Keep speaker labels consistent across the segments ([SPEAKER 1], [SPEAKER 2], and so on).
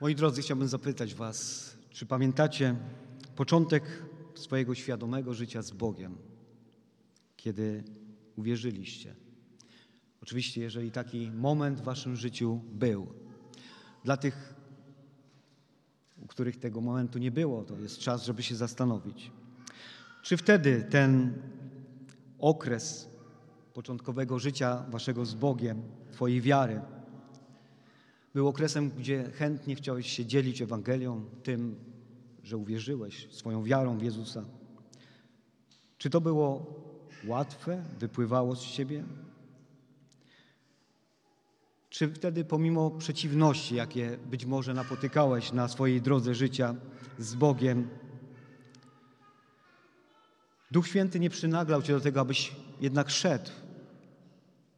[SPEAKER 1] Moi drodzy, chciałbym zapytać Was, czy pamiętacie początek swojego świadomego życia z Bogiem, kiedy uwierzyliście? Oczywiście, jeżeli taki moment w Waszym życiu był. Dla tych, u których tego momentu nie było, to jest czas, żeby się zastanowić. Czy wtedy ten okres początkowego życia Waszego z Bogiem, Twojej wiary, był okresem, gdzie chętnie chciałeś się dzielić Ewangelią, tym, że uwierzyłeś swoją wiarą w Jezusa. Czy to było łatwe, wypływało z Ciebie? Czy wtedy, pomimo przeciwności, jakie być może napotykałeś na swojej drodze życia z Bogiem, Duch Święty nie przynaglał Cię do tego, abyś jednak szedł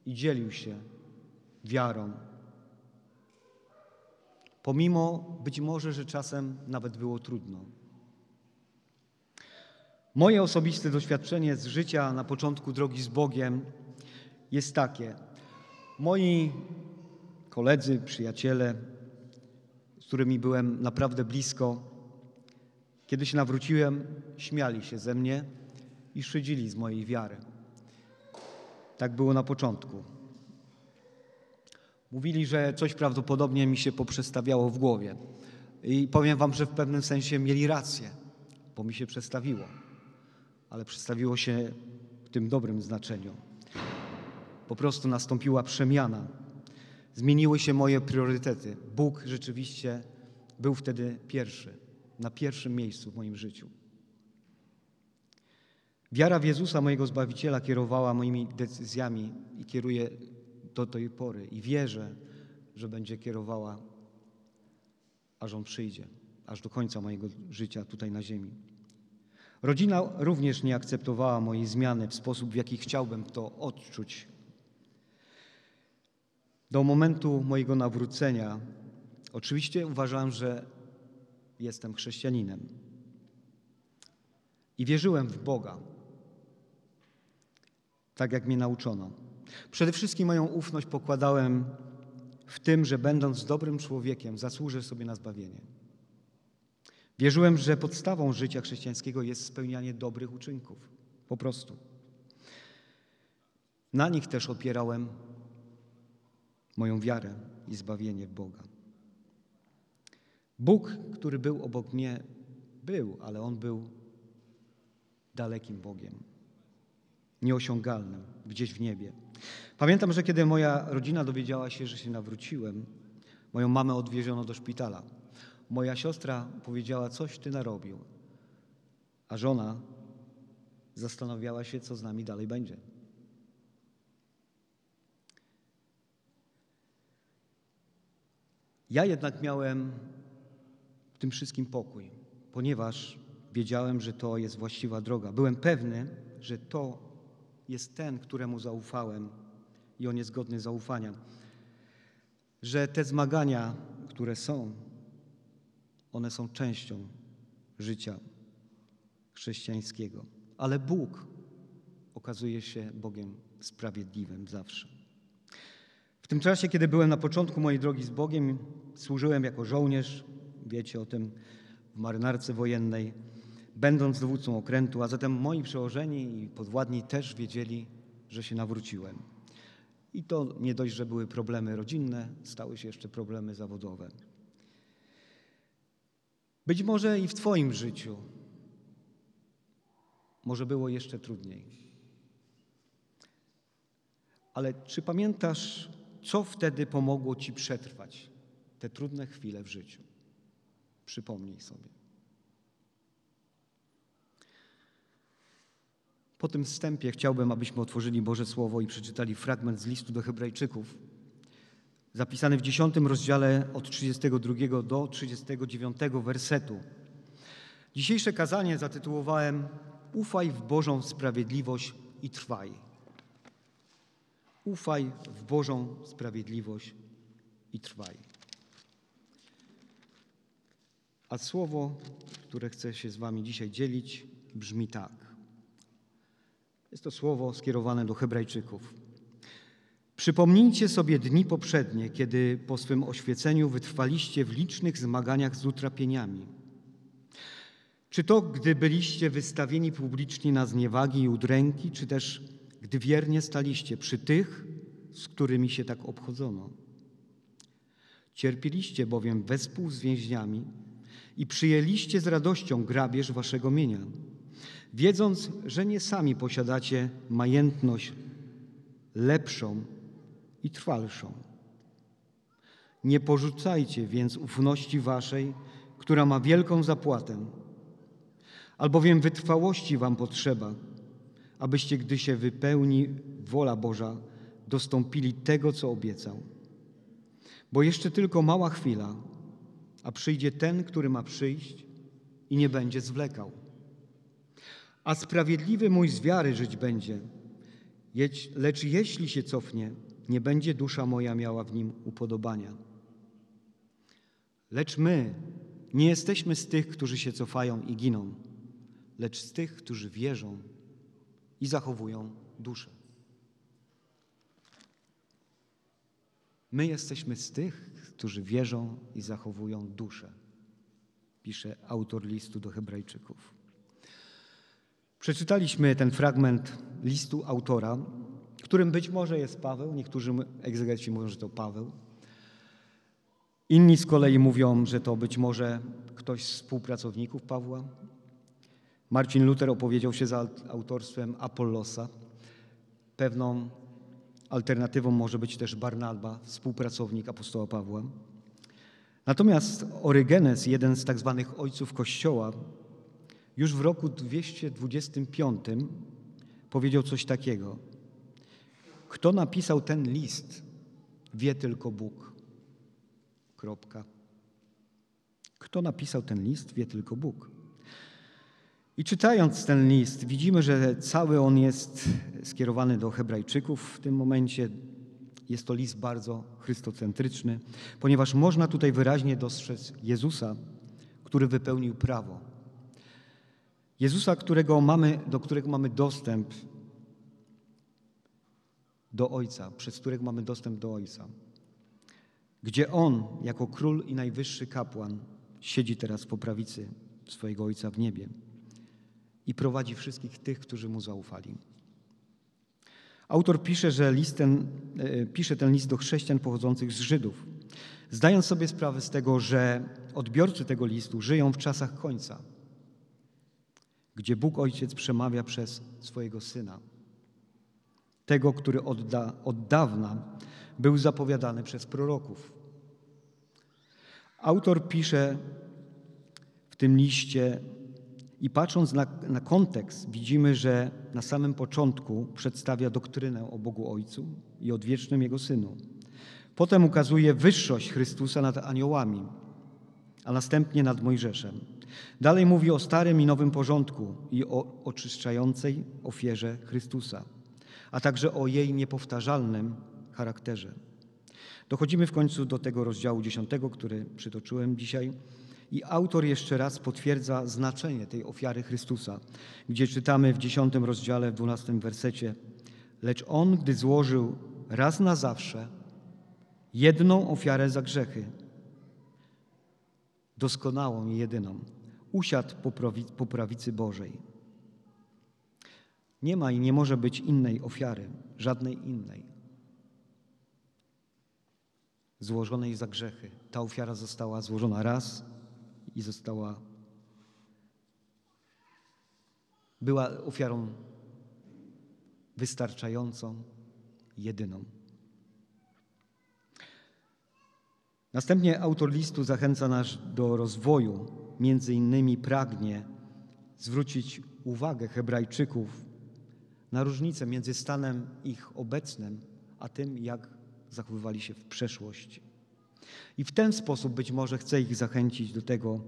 [SPEAKER 1] i dzielił się wiarą? Pomimo być może, że czasem nawet było trudno. Moje osobiste doświadczenie z życia na początku drogi z Bogiem jest takie. Moi koledzy, przyjaciele, z którymi byłem naprawdę blisko, kiedy się nawróciłem, śmiali się ze mnie i szydzili z mojej wiary. Tak było na początku. Mówili, że coś prawdopodobnie mi się poprzestawiało w głowie. I powiem wam, że w pewnym sensie mieli rację, bo mi się przestawiło. Ale przestawiło się w tym dobrym znaczeniu. Po prostu nastąpiła przemiana. Zmieniły się moje priorytety. Bóg rzeczywiście był wtedy pierwszy, na pierwszym miejscu w moim życiu. Wiara w Jezusa, mojego Zbawiciela, kierowała moimi decyzjami i kieruje do tej pory. I wierzę, że będzie kierowała, aż On przyjdzie, aż do końca mojego życia tutaj na ziemi. Rodzina również nie akceptowała mojej zmiany w sposób, w jaki chciałbym to odczuć. Do momentu mojego nawrócenia oczywiście uważałem, że jestem chrześcijaninem. I wierzyłem w Boga, tak jak mnie nauczono. Przede wszystkim moją ufność pokładałem w tym, że będąc dobrym człowiekiem, zasłużę sobie na zbawienie. Wierzyłem, że podstawą życia chrześcijańskiego jest spełnianie dobrych uczynków. Po prostu. Na nich też opierałem moją wiarę i zbawienie w Boga. Bóg, który był obok mnie, był, ale on był dalekim Bogiem, nieosiągalnym, gdzieś w niebie. Pamiętam, że kiedy moja rodzina dowiedziała się, że się nawróciłem, moją mamę odwieziono do szpitala. Moja siostra powiedziała, coś ty narobił, a żona zastanawiała się, co z nami dalej będzie. Ja jednak miałem w tym wszystkim pokój, ponieważ wiedziałem, że to jest właściwa droga. Byłem pewny, że to jest ten, któremu zaufałem i on jest godny zaufania. Że te zmagania, które są, one są częścią życia chrześcijańskiego. Ale Bóg okazuje się Bogiem sprawiedliwym zawsze. W tym czasie, kiedy byłem na początku mojej drogi z Bogiem, służyłem jako żołnierz, wiecie o tym, w marynarce wojennej, będąc dowódcą okrętu, a zatem moi przełożeni i podwładni też wiedzieli, że się nawróciłem. I to nie dość, że były problemy rodzinne, stały się jeszcze problemy zawodowe. Być może i w Twoim życiu może było jeszcze trudniej. Ale czy pamiętasz, co wtedy pomogło Ci przetrwać te trudne chwile w życiu? Przypomnij sobie. Po tym wstępie chciałbym, abyśmy otworzyli Boże Słowo i przeczytali fragment z listu do Hebrajczyków, zapisany w 10 rozdziale od 32 do 39 wersetu. Dzisiejsze kazanie zatytułowałem Ufaj w Bożą sprawiedliwość i trwaj. Ufaj w Bożą sprawiedliwość i trwaj. A słowo, które chcę się z Wami dzisiaj dzielić, brzmi tak. Jest to słowo skierowane do Hebrajczyków. Przypomnijcie sobie dni poprzednie, kiedy po swym oświeceniu wytrwaliście w licznych zmaganiach z utrapieniami. Czy to, gdy byliście wystawieni publicznie na zniewagi i udręki, czy też gdy wiernie staliście przy tych, z którymi się tak obchodzono? Cierpieliście bowiem wespół z więźniami i przyjęliście z radością grabież waszego mienia, wiedząc, że nie sami posiadacie majętność lepszą i trwalszą. Nie porzucajcie więc ufności waszej, która ma wielką zapłatę, albowiem wytrwałości wam potrzeba, abyście, gdy się wypełni wola Boża, dostąpili tego, co obiecał. Bo jeszcze tylko mała chwila, a przyjdzie ten, który ma przyjść i nie będzie zwlekał. A sprawiedliwy mój z wiary żyć będzie, lecz jeśli się cofnie, nie będzie dusza moja miała w nim upodobania. Lecz my nie jesteśmy z tych, którzy się cofają i giną, lecz z tych, którzy wierzą i zachowują duszę. My jesteśmy z tych, którzy wierzą i zachowują duszę, pisze autor listu do Hebrajczyków. Przeczytaliśmy ten fragment listu autora, którym być może jest Paweł. Niektórzy egzegeci mówią, że to Paweł. Inni z kolei mówią, że to być może ktoś z współpracowników Pawła. Marcin Luther opowiedział się za autorstwem Apollosa. Pewną alternatywą może być też Barnaba, współpracownik apostoła Pawła. Natomiast Orygenes, jeden z tak zwanych ojców Kościoła, już w roku 225 powiedział coś takiego. Kto napisał ten list, wie tylko Bóg. Kropka. Kto napisał ten list, wie tylko Bóg. I czytając ten list, widzimy, że cały on jest skierowany do Hebrajczyków. W tym momencie jest to list bardzo chrystocentryczny, ponieważ można tutaj wyraźnie dostrzec Jezusa, który wypełnił prawo. Jezusa, którego mamy, do którego mamy dostęp do Ojca, przez którego mamy dostęp do Ojca. Gdzie On, jako król i najwyższy kapłan, siedzi teraz po prawicy swojego Ojca w niebie i prowadzi wszystkich tych, którzy Mu zaufali. Autor pisze, że list ten, e, pisze ten list do chrześcijan pochodzących z Żydów, zdając sobie sprawę z tego, że odbiorcy tego listu żyją w czasach końca, gdzie Bóg Ojciec przemawia przez swojego Syna tego, który od, da, od dawna był zapowiadany przez proroków. Autor pisze w tym liście i patrząc na, na kontekst, widzimy, że na samym początku przedstawia doktrynę o Bogu Ojcu i odwiecznym Jego Synu. Potem ukazuje wyższość Chrystusa nad aniołami, a następnie nad Mojżeszem. Dalej mówi o starym i nowym porządku i o oczyszczającej ofierze Chrystusa a także o jej niepowtarzalnym charakterze. Dochodzimy w końcu do tego rozdziału dziesiątego, który przytoczyłem dzisiaj. I autor jeszcze raz potwierdza znaczenie tej ofiary Chrystusa, gdzie czytamy w dziesiątym rozdziale, w dwunastym wersecie. Lecz On, gdy złożył raz na zawsze jedną ofiarę za grzechy, doskonałą i jedyną, usiadł po prawicy Bożej nie ma i nie może być innej ofiary, żadnej innej, złożonej za grzechy. Ta ofiara została złożona raz i została, była ofiarą wystarczającą, jedyną. Następnie autor listu zachęca nas do rozwoju, między innymi pragnie zwrócić uwagę Hebrajczyków na różnicę między stanem ich obecnym, a tym, jak zachowywali się w przeszłości. I w ten sposób być może chce ich zachęcić do tego,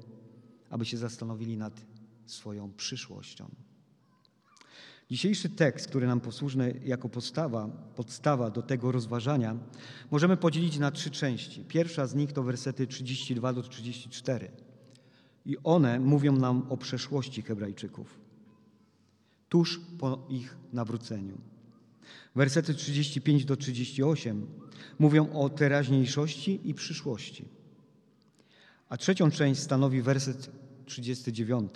[SPEAKER 1] aby się zastanowili nad swoją przyszłością. Dzisiejszy tekst, który nam posłuży jako podstawa, podstawa do tego rozważania, możemy podzielić na trzy części. Pierwsza z nich to wersety 32 do 34. I one mówią nam o przeszłości Hebrajczyków tuż po ich nawróceniu. Wersety 35 do 38 mówią o teraźniejszości i przyszłości. A trzecią część stanowi werset 39.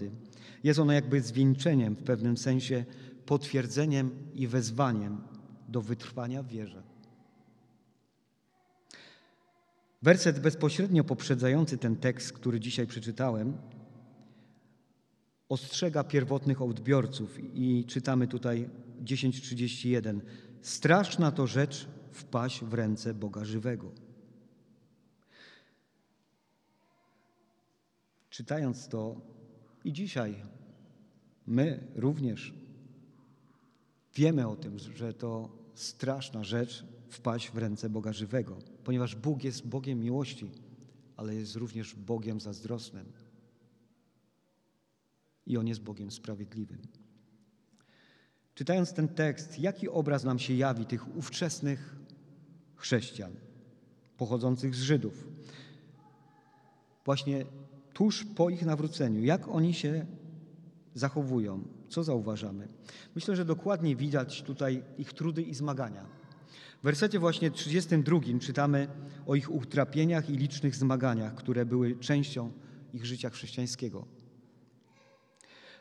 [SPEAKER 1] Jest ono jakby zwieńczeniem, w pewnym sensie potwierdzeniem i wezwaniem do wytrwania w wierze. Werset bezpośrednio poprzedzający ten tekst, który dzisiaj przeczytałem, ostrzega pierwotnych odbiorców i czytamy tutaj 10:31. Straszna to rzecz wpaść w ręce Boga żywego. Czytając to i dzisiaj my również wiemy o tym, że to straszna rzecz wpaść w ręce Boga żywego, ponieważ Bóg jest Bogiem miłości, ale jest również Bogiem zazdrosnym. I On jest Bogiem sprawiedliwym. Czytając ten tekst, jaki obraz nam się jawi tych ówczesnych chrześcijan pochodzących z Żydów? Właśnie tuż po ich nawróceniu, jak oni się zachowują? Co zauważamy? Myślę, że dokładnie widać tutaj ich trudy i zmagania. Wersecie właśnie 32 czytamy o ich utrapieniach i licznych zmaganiach, które były częścią ich życia chrześcijańskiego.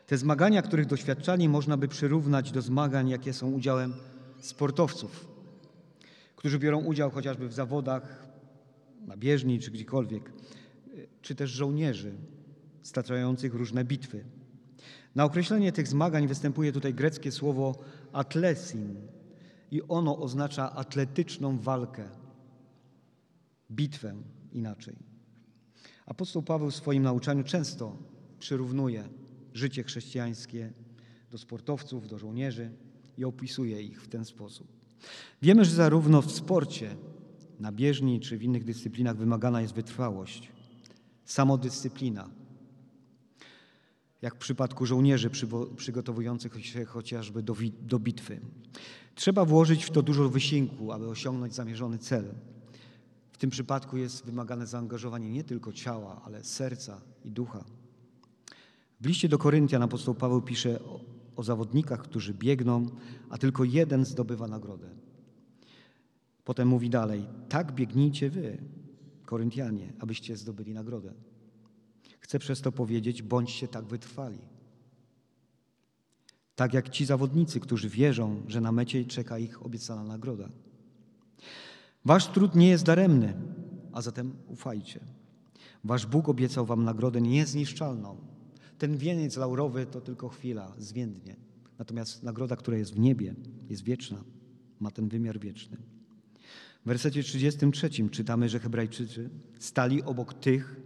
[SPEAKER 1] Te zmagania, których doświadczali, można by przyrównać do zmagań, jakie są udziałem sportowców, którzy biorą udział chociażby w zawodach na bieżni czy gdziekolwiek, czy też żołnierzy staczających różne bitwy. Na określenie tych zmagań występuje tutaj greckie słowo atlesin i ono oznacza atletyczną walkę, bitwę inaczej. Apostoł Paweł w swoim nauczaniu często przyrównuje życie chrześcijańskie do sportowców, do żołnierzy i opisuje ich w ten sposób. Wiemy, że zarówno w sporcie, na bieżni czy w innych dyscyplinach wymagana jest wytrwałość, samodyscyplina. Jak w przypadku żołnierzy przygotowujących się chociażby do, do bitwy. Trzeba włożyć w to dużo wysiłku, aby osiągnąć zamierzony cel. W tym przypadku jest wymagane zaangażowanie nie tylko ciała, ale serca i ducha. W liście do Koryntian apostoł Paweł pisze o, o zawodnikach, którzy biegną, a tylko jeden zdobywa nagrodę. Potem mówi dalej: Tak biegnijcie wy, Koryntianie, abyście zdobyli nagrodę. Chcę przez to powiedzieć: bądźcie tak wytrwali. Tak jak ci zawodnicy, którzy wierzą, że na mecie czeka ich obiecana nagroda. Wasz trud nie jest daremny, a zatem ufajcie. Wasz Bóg obiecał wam nagrodę niezniszczalną ten wieniec laurowy to tylko chwila, zwiędnie. Natomiast nagroda, która jest w niebie, jest wieczna, ma ten wymiar wieczny. W wersecie 33 czytamy, że Hebrajczycy stali obok tych,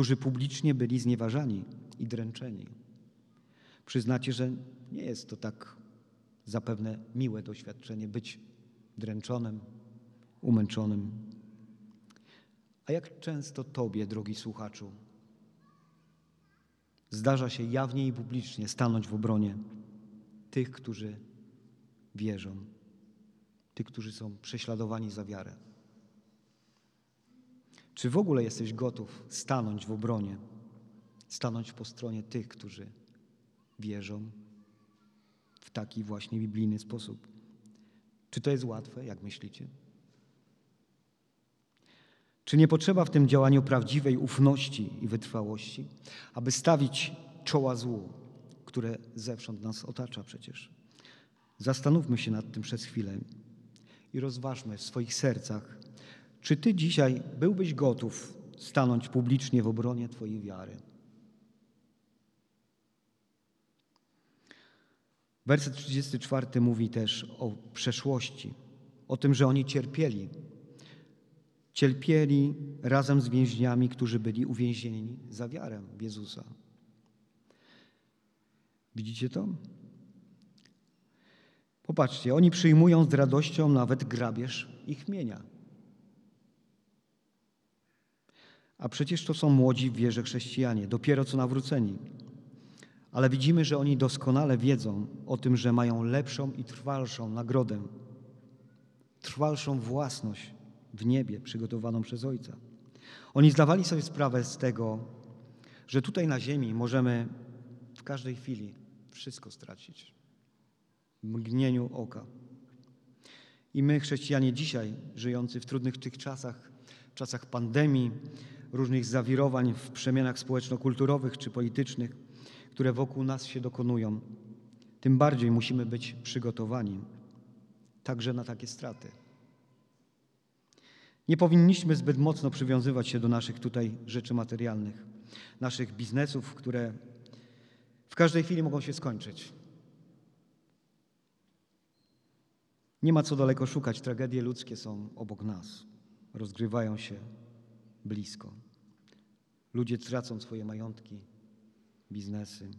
[SPEAKER 1] którzy publicznie byli znieważani i dręczeni. Przyznacie, że nie jest to tak zapewne miłe doświadczenie być dręczonym, umęczonym. A jak często Tobie, drogi słuchaczu, zdarza się jawnie i publicznie stanąć w obronie tych, którzy wierzą, tych, którzy są prześladowani za wiarę. Czy w ogóle jesteś gotów stanąć w obronie, stanąć po stronie tych, którzy wierzą w taki właśnie biblijny sposób? Czy to jest łatwe, jak myślicie? Czy nie potrzeba w tym działaniu prawdziwej ufności i wytrwałości, aby stawić czoła złu, które zewsząd nas otacza przecież? Zastanówmy się nad tym przez chwilę i rozważmy w swoich sercach, czy Ty dzisiaj byłbyś gotów stanąć publicznie w obronie Twojej wiary? Werset 34 mówi też o przeszłości, o tym, że oni cierpieli Cierpieli razem z więźniami, którzy byli uwięzieni za wiarę w Jezusa. Widzicie to? Popatrzcie, oni przyjmują z radością nawet grabież ich mienia. A przecież to są młodzi w wierze chrześcijanie, dopiero co nawróceni. Ale widzimy, że oni doskonale wiedzą o tym, że mają lepszą i trwalszą nagrodę, trwalszą własność w niebie przygotowaną przez Ojca. Oni zdawali sobie sprawę z tego, że tutaj na ziemi możemy w każdej chwili wszystko stracić. W mgnieniu oka. I my, chrześcijanie dzisiaj, żyjący w trudnych tych czasach, w czasach pandemii, różnych zawirowań w przemianach społeczno-kulturowych czy politycznych, które wokół nas się dokonują, tym bardziej musimy być przygotowani także na takie straty. Nie powinniśmy zbyt mocno przywiązywać się do naszych tutaj rzeczy materialnych, naszych biznesów, które w każdej chwili mogą się skończyć. Nie ma co daleko szukać, tragedie ludzkie są obok nas, rozgrywają się blisko. Ludzie tracą swoje majątki, biznesy.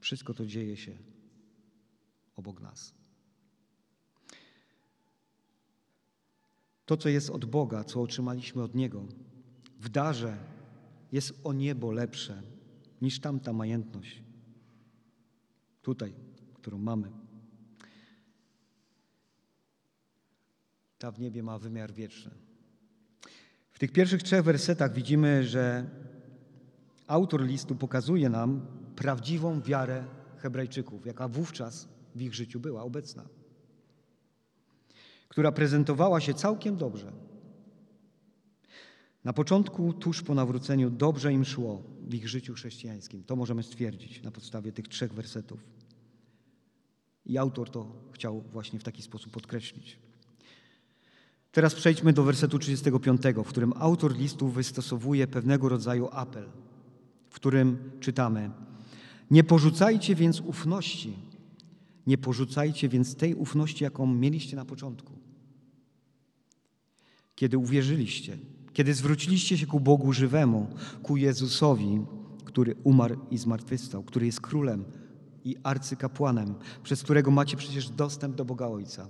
[SPEAKER 1] Wszystko to dzieje się obok nas. To, co jest od Boga, co otrzymaliśmy od Niego, w darze jest o niebo lepsze niż tamta majętność. Tutaj, którą mamy. Ta w niebie ma wymiar wieczny. W tych pierwszych trzech wersetach widzimy, że autor listu pokazuje nam prawdziwą wiarę Hebrajczyków, jaka wówczas w ich życiu była obecna, która prezentowała się całkiem dobrze. Na początku, tuż po nawróceniu, dobrze im szło w ich życiu chrześcijańskim. To możemy stwierdzić na podstawie tych trzech wersetów. I autor to chciał właśnie w taki sposób podkreślić. Teraz przejdźmy do wersetu 35, w którym autor listu wystosowuje pewnego rodzaju apel, w którym czytamy: Nie porzucajcie więc ufności, nie porzucajcie więc tej ufności, jaką mieliście na początku. Kiedy uwierzyliście, kiedy zwróciliście się ku Bogu żywemu, ku Jezusowi, który umarł i zmartwychwstał, który jest królem i arcykapłanem, przez którego macie przecież dostęp do Boga Ojca.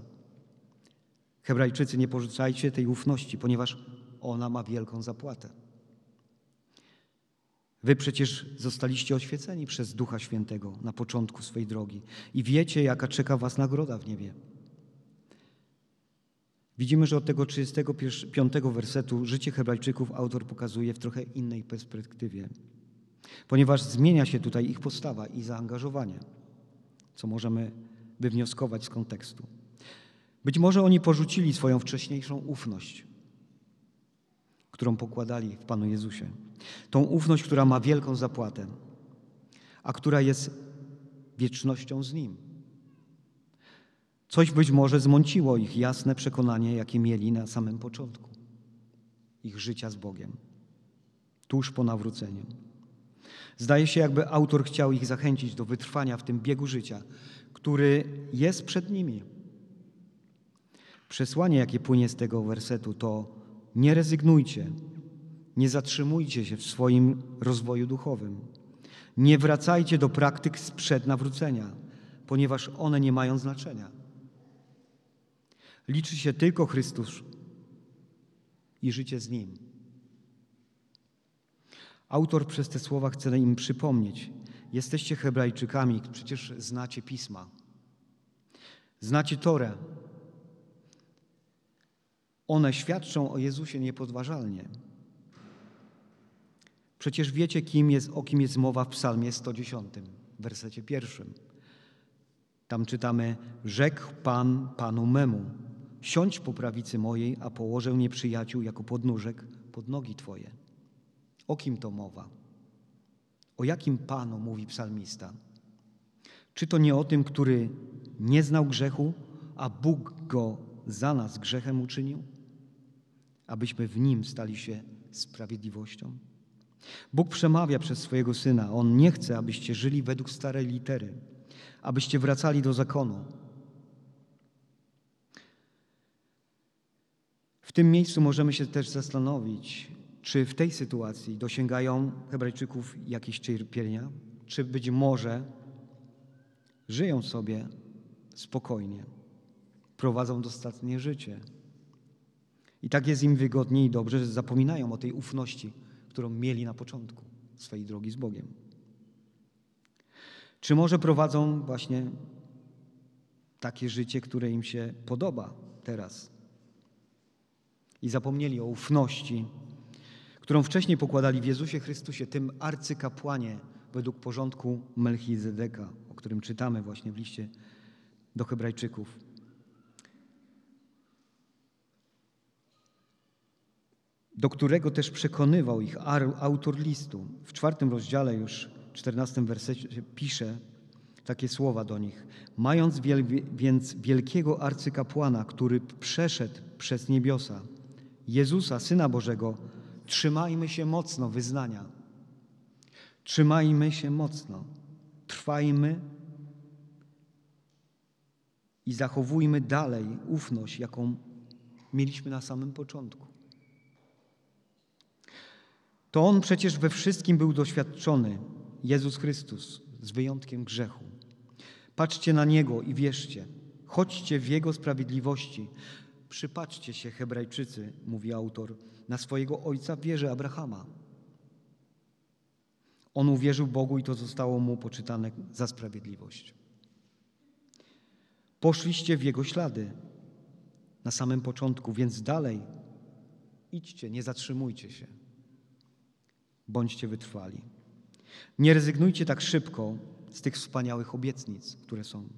[SPEAKER 1] Hebrajczycy, nie porzucajcie tej ufności, ponieważ ona ma wielką zapłatę. Wy przecież zostaliście oświeceni przez Ducha Świętego na początku swej drogi i wiecie, jaka czeka Was nagroda w niebie. Widzimy, że od tego 35 wersetu życie Hebrajczyków autor pokazuje w trochę innej perspektywie, ponieważ zmienia się tutaj ich postawa i zaangażowanie, co możemy wywnioskować z kontekstu. Być może oni porzucili swoją wcześniejszą ufność, którą pokładali w Panu Jezusie. Tą ufność, która ma wielką zapłatę, a która jest wiecznością z Nim. Coś być może zmąciło ich jasne przekonanie, jakie mieli na samym początku ich życia z Bogiem, tuż po nawróceniu. Zdaje się, jakby autor chciał ich zachęcić do wytrwania w tym biegu życia, który jest przed nimi Przesłanie, jakie płynie z tego wersetu, to nie rezygnujcie, nie zatrzymujcie się w swoim rozwoju duchowym. Nie wracajcie do praktyk sprzed nawrócenia, ponieważ one nie mają znaczenia. Liczy się tylko Chrystus i życie z Nim. Autor przez te słowa chce im przypomnieć: Jesteście Hebrajczykami, przecież znacie pisma, znacie Torę, one świadczą o Jezusie niepodważalnie. Przecież wiecie, kim jest, o kim jest mowa w Psalmie 110, w wersecie pierwszym. Tam czytamy: Rzekł Pan Panu memu: Siądź po prawicy mojej, a położę nieprzyjaciół jako podnóżek pod nogi Twoje. O kim to mowa? O jakim Panu mówi psalmista? Czy to nie o tym, który nie znał grzechu, a Bóg go za nas grzechem uczynił? Abyśmy w Nim stali się sprawiedliwością. Bóg przemawia przez swojego Syna. On nie chce, abyście żyli według starej litery, abyście wracali do zakonu. W tym miejscu możemy się też zastanowić, czy w tej sytuacji dosięgają Hebrajczyków jakieś cierpienia, czy być może żyją sobie spokojnie, prowadzą dostatnie życie. I tak jest im wygodniej i dobrze, że zapominają o tej ufności, którą mieli na początku swojej drogi z Bogiem. Czy może prowadzą właśnie takie życie, które im się podoba teraz? I zapomnieli o ufności, którą wcześniej pokładali w Jezusie Chrystusie, tym arcykapłanie według porządku Melchizedeka, o którym czytamy właśnie w liście do Hebrajczyków. Do którego też przekonywał ich autor listu. W czwartym rozdziale już, czternastym wersecie pisze takie słowa do nich. Mając wiel więc wielkiego arcykapłana, który przeszedł przez niebiosa, Jezusa, Syna Bożego, trzymajmy się mocno wyznania. Trzymajmy się mocno. Trwajmy i zachowujmy dalej ufność, jaką mieliśmy na samym początku. To On przecież we wszystkim był doświadczony, Jezus Chrystus, z wyjątkiem grzechu. Patrzcie na Niego i wierzcie. Chodźcie w Jego sprawiedliwości. Przypatrzcie się, Hebrajczycy, mówi autor, na swojego ojca wierze Abrahama. On uwierzył Bogu i to zostało mu poczytane za sprawiedliwość. Poszliście w Jego ślady na samym początku, więc dalej idźcie, nie zatrzymujcie się. Bądźcie wytrwali. Nie rezygnujcie tak szybko z tych wspaniałych obietnic, które są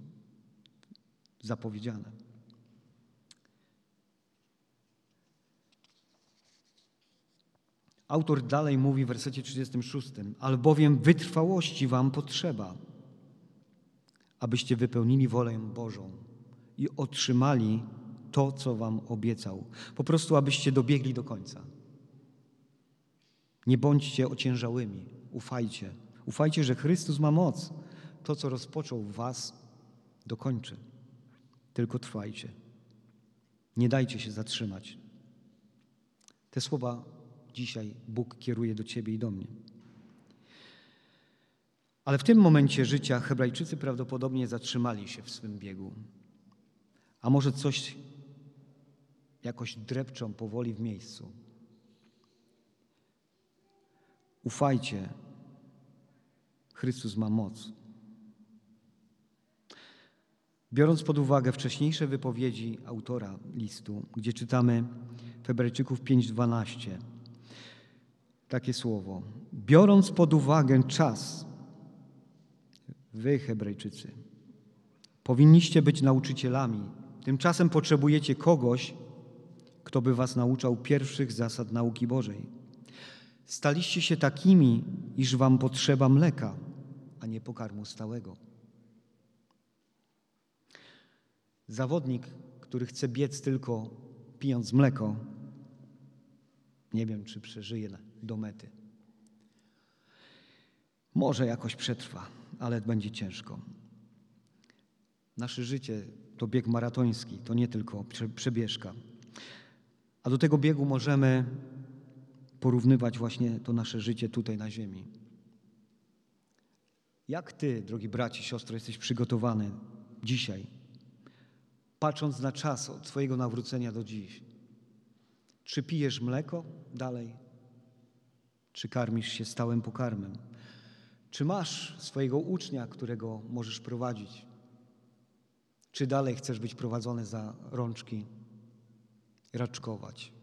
[SPEAKER 1] zapowiedziane. Autor dalej mówi w wersecie 36, albowiem wytrwałości wam potrzeba, abyście wypełnili wolę Bożą i otrzymali to, co wam obiecał. Po prostu, abyście dobiegli do końca. Nie bądźcie ociężałymi, ufajcie. Ufajcie, że Chrystus ma moc. To, co rozpoczął w was, dokończy. Tylko trwajcie. Nie dajcie się zatrzymać. Te słowa dzisiaj Bóg kieruje do ciebie i do mnie. Ale w tym momencie życia Hebrajczycy prawdopodobnie zatrzymali się w swym biegu. A może coś jakoś drepczą powoli w miejscu. Ufajcie, Chrystus ma moc. Biorąc pod uwagę wcześniejsze wypowiedzi autora listu, gdzie czytamy w Hebrajczyków 5:12 takie słowo: Biorąc pod uwagę czas, wy, Hebrajczycy, powinniście być nauczycielami. Tymczasem potrzebujecie kogoś, kto by was nauczał pierwszych zasad nauki Bożej. Staliście się takimi, iż wam potrzeba mleka, a nie pokarmu stałego. Zawodnik, który chce biec tylko pijąc mleko, nie wiem, czy przeżyje do mety. Może jakoś przetrwa, ale będzie ciężko. Nasze życie to bieg maratoński, to nie tylko przebieżka. A do tego biegu możemy porównywać właśnie to nasze życie tutaj na ziemi. Jak ty, drogi braci, siostro, jesteś przygotowany dzisiaj, patrząc na czas od swojego nawrócenia do dziś? Czy pijesz mleko dalej? Czy karmisz się stałym pokarmem? Czy masz swojego ucznia, którego możesz prowadzić? Czy dalej chcesz być prowadzony za rączki, raczkować?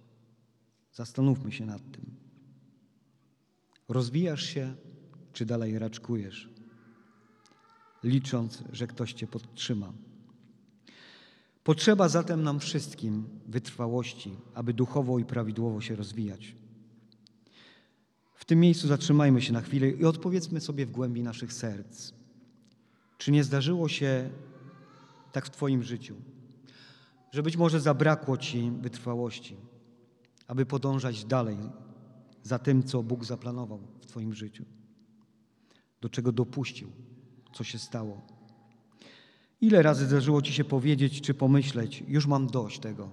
[SPEAKER 1] Zastanówmy się nad tym. Rozwijasz się, czy dalej raczkujesz, licząc, że ktoś cię podtrzyma? Potrzeba zatem nam wszystkim wytrwałości, aby duchowo i prawidłowo się rozwijać. W tym miejscu zatrzymajmy się na chwilę i odpowiedzmy sobie w głębi naszych serc. Czy nie zdarzyło się tak w Twoim życiu, że być może zabrakło Ci wytrwałości, aby podążać dalej za tym, co Bóg zaplanował w Twoim życiu, do czego dopuścił, co się stało. Ile razy zdarzyło Ci się powiedzieć czy pomyśleć, już mam dość tego,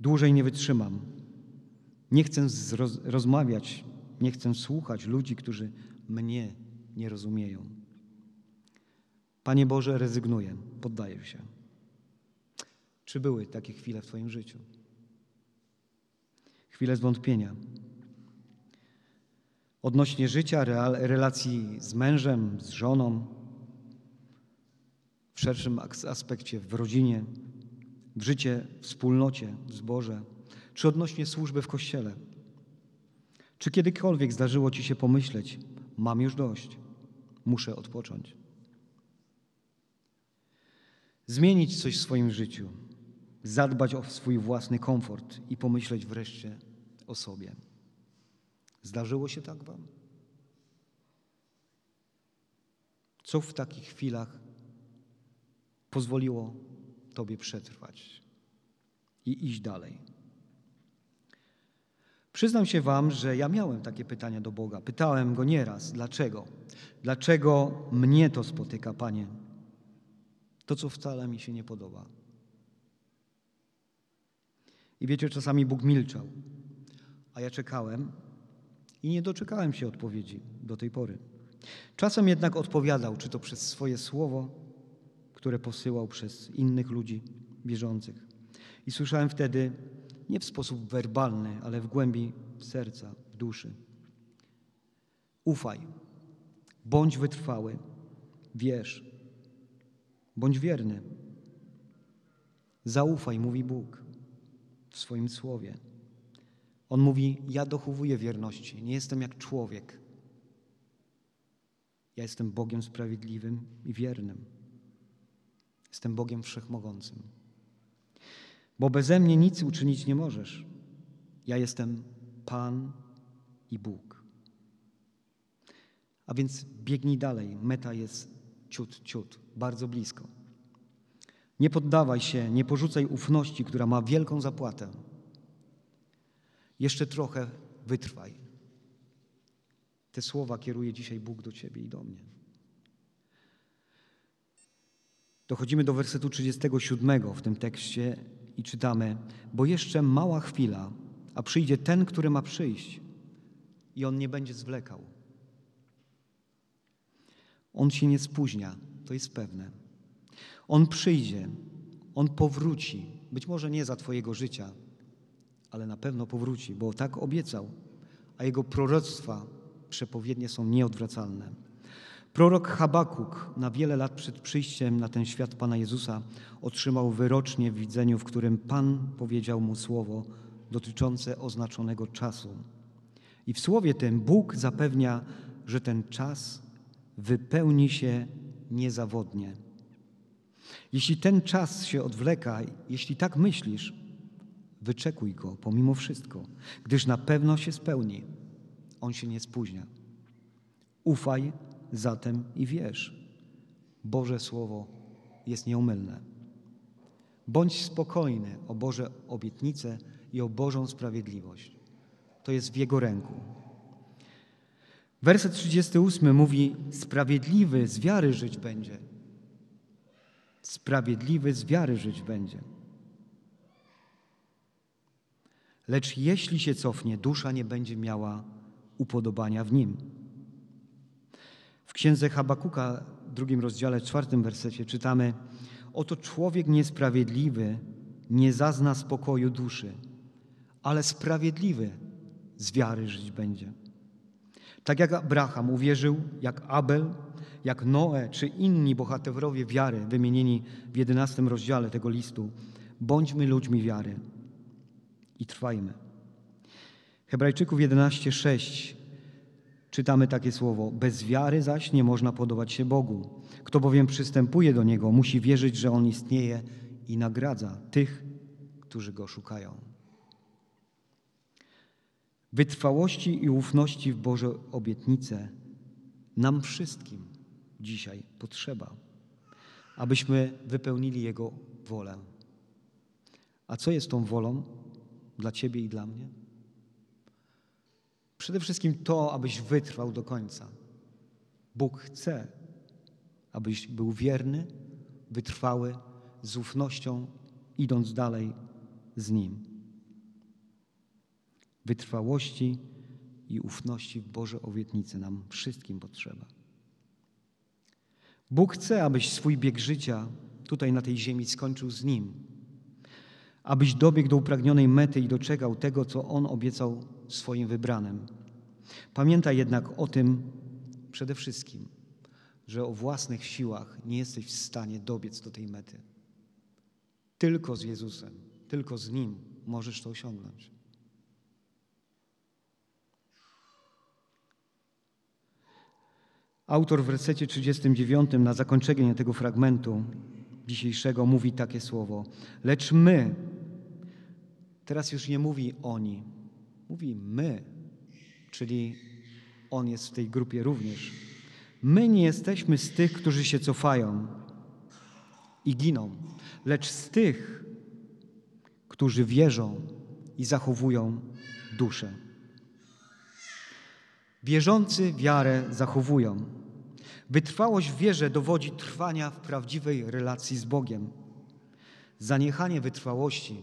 [SPEAKER 1] dłużej nie wytrzymam, nie chcę rozmawiać, nie chcę słuchać ludzi, którzy mnie nie rozumieją. Panie Boże, rezygnuję, poddaję się. Czy były takie chwile w Twoim życiu? Chwile zwątpienia. Odnośnie życia, relacji z mężem, z żoną, w szerszym aspekcie, w rodzinie, w życie, w wspólnocie, w zborze, czy odnośnie służby w kościele. Czy kiedykolwiek zdarzyło Ci się pomyśleć, mam już dość, muszę odpocząć? Zmienić coś w swoim życiu. zadbać o swój własny komfort i pomyśleć wreszcie o sobie. Zdarzyło się tak Wam? Co w takich chwilach pozwoliło Tobie przetrwać i iść dalej? Przyznam się Wam, że ja miałem takie pytania do Boga. Pytałem Go nieraz, dlaczego? Dlaczego mnie to spotyka, Panie? To, co wcale mi się nie podoba. I wiecie, czasami Bóg milczał, a ja czekałem i nie doczekałem się odpowiedzi do tej pory. Czasem jednak odpowiadał, czy to przez swoje słowo, które posyłał przez innych ludzi wierzących. I słyszałem wtedy, nie w sposób werbalny, ale w głębi serca, w duszy. Ufaj, bądź wytrwały, wierz, bądź wierny. Zaufaj, mówi Bóg w swoim słowie. On mówi: Ja dochowuję wierności, nie jestem jak człowiek. Ja jestem Bogiem sprawiedliwym i wiernym. Jestem Bogiem wszechmogącym. Bo beze mnie nic uczynić nie możesz. Ja jestem Pan i Bóg. A więc biegnij dalej. Meta jest ciut, ciut, bardzo blisko. Nie poddawaj się, nie porzucaj ufności, która ma wielką zapłatę. Jeszcze trochę wytrwaj. Te słowa kieruje dzisiaj Bóg do Ciebie i do mnie. Dochodzimy do wersetu 37 w tym tekście i czytamy: Bo jeszcze mała chwila, a przyjdzie ten, który ma przyjść, i on nie będzie zwlekał. On się nie spóźnia, to jest pewne. On przyjdzie, on powróci, być może nie za Twojego życia, ale na pewno powróci, bo tak obiecał, a jego proroctwa przepowiednie są nieodwracalne. Prorok Habakuk na wiele lat przed przyjściem na ten świat Pana Jezusa otrzymał wyrocznie w widzeniu, w którym Pan powiedział mu słowo dotyczące oznaczonego czasu. I w słowie tym Bóg zapewnia, że ten czas wypełni się niezawodnie. Jeśli ten czas się odwleka, jeśli tak myślisz, wyczekuj go pomimo wszystko, gdyż na pewno się spełni. On się nie spóźnia. Ufaj zatem i wierz. Boże Słowo jest nieomylne. Bądź spokojny o Boże obietnice i o Bożą sprawiedliwość. To jest w Jego ręku. Werset 38 mówi: Sprawiedliwy z wiary żyć będzie. Sprawiedliwy z wiary żyć będzie. Lecz jeśli się cofnie, dusza nie będzie miała upodobania w nim. W księdze Habakuka, drugim rozdziale, czwartym wersecie czytamy: Oto człowiek niesprawiedliwy nie zazna spokoju duszy, ale sprawiedliwy z wiary żyć będzie. Tak jak Abraham uwierzył, jak Abel, jak Noe czy inni bohaterowie wiary wymienieni w jedenastym rozdziale tego listu, bądźmy ludźmi wiary i trwajmy. Hebrajczyków 11:6 czytamy takie słowo: Bez wiary zaś nie można podobać się Bogu. Kto bowiem przystępuje do niego, musi wierzyć, że on istnieje i nagradza tych, którzy go szukają. Wytrwałości i ufności w Boże obietnice nam wszystkim dzisiaj potrzeba, abyśmy wypełnili Jego wolę. A co jest tą wolą dla Ciebie i dla mnie? Przede wszystkim to, abyś wytrwał do końca. Bóg chce, abyś był wierny, wytrwały, z ufnością, idąc dalej z Nim. Wytrwałości i ufności w Boże obietnice nam wszystkim potrzeba. Bóg chce, abyś swój bieg życia tutaj na tej ziemi skończył z Nim, abyś dobiegł do upragnionej mety i doczekał tego, co On obiecał swoim wybranym. Pamiętaj jednak o tym przede wszystkim, że o własnych siłach nie jesteś w stanie dobiec do tej mety. Tylko z Jezusem, tylko z Nim możesz to osiągnąć. Autor w wersecie 39 na zakończenie tego fragmentu dzisiejszego mówi takie słowo. Lecz my, teraz już nie mówi oni, mówi my, czyli on jest w tej grupie również. My nie jesteśmy z tych, którzy się cofają i giną, lecz z tych, którzy wierzą i zachowują duszę. Wierzący wiarę zachowują. Wytrwałość w wierze dowodzi trwania w prawdziwej relacji z Bogiem. Zaniechanie wytrwałości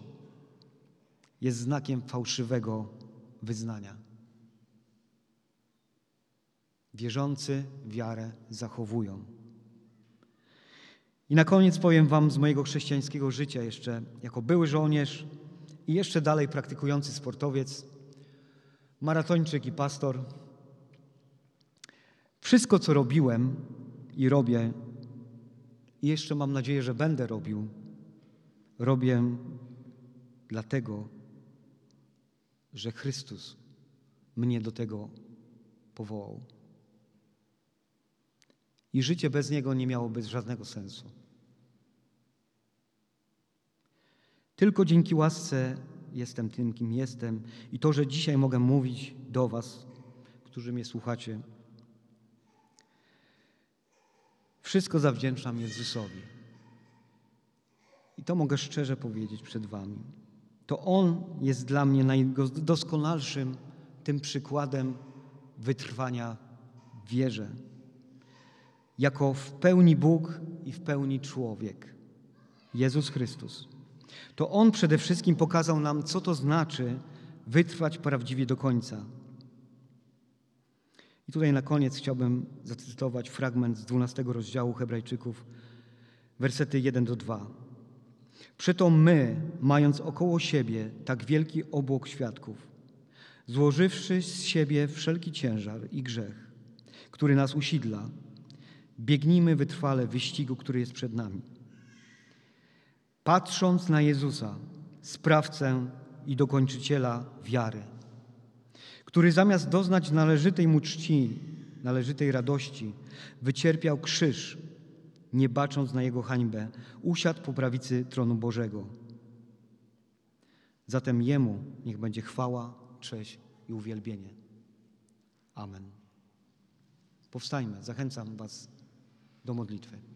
[SPEAKER 1] jest znakiem fałszywego wyznania. Wierzący wiarę zachowują. I na koniec powiem Wam z mojego chrześcijańskiego życia jeszcze, jako były żołnierz i jeszcze dalej praktykujący sportowiec, maratończyk i pastor. Wszystko, co robiłem i robię, i jeszcze mam nadzieję, że będę robił, robię dlatego, że Chrystus mnie do tego powołał. I życie bez Niego nie miałoby żadnego sensu. Tylko dzięki łasce jestem tym, kim jestem i to, że dzisiaj mogę mówić do Was, którzy mnie słuchacie. Wszystko zawdzięczam Jezusowi. I to mogę szczerze powiedzieć przed Wami. To On jest dla mnie najdoskonalszym tym przykładem wytrwania w wierze. Jako w pełni Bóg i w pełni człowiek. Jezus Chrystus. To On przede wszystkim pokazał nam, co to znaczy wytrwać prawdziwie do końca. I tutaj na koniec chciałbym zacytować fragment z 12 rozdziału Hebrajczyków, wersety 1 do 2. Przeto my, mając około siebie tak wielki obłok świadków, złożywszy z siebie wszelki ciężar i grzech, który nas usidla, biegnijmy wytrwale wyścigu, który jest przed nami. Patrząc na Jezusa, sprawcę i dokończyciela wiary, który zamiast doznać należytej mu czci, należytej radości, wycierpiał krzyż, nie bacząc na jego hańbę, usiadł po prawicy tronu Bożego. Zatem Jemu niech będzie chwała, cześć i uwielbienie. Amen. Powstajmy, zachęcam Was do modlitwy.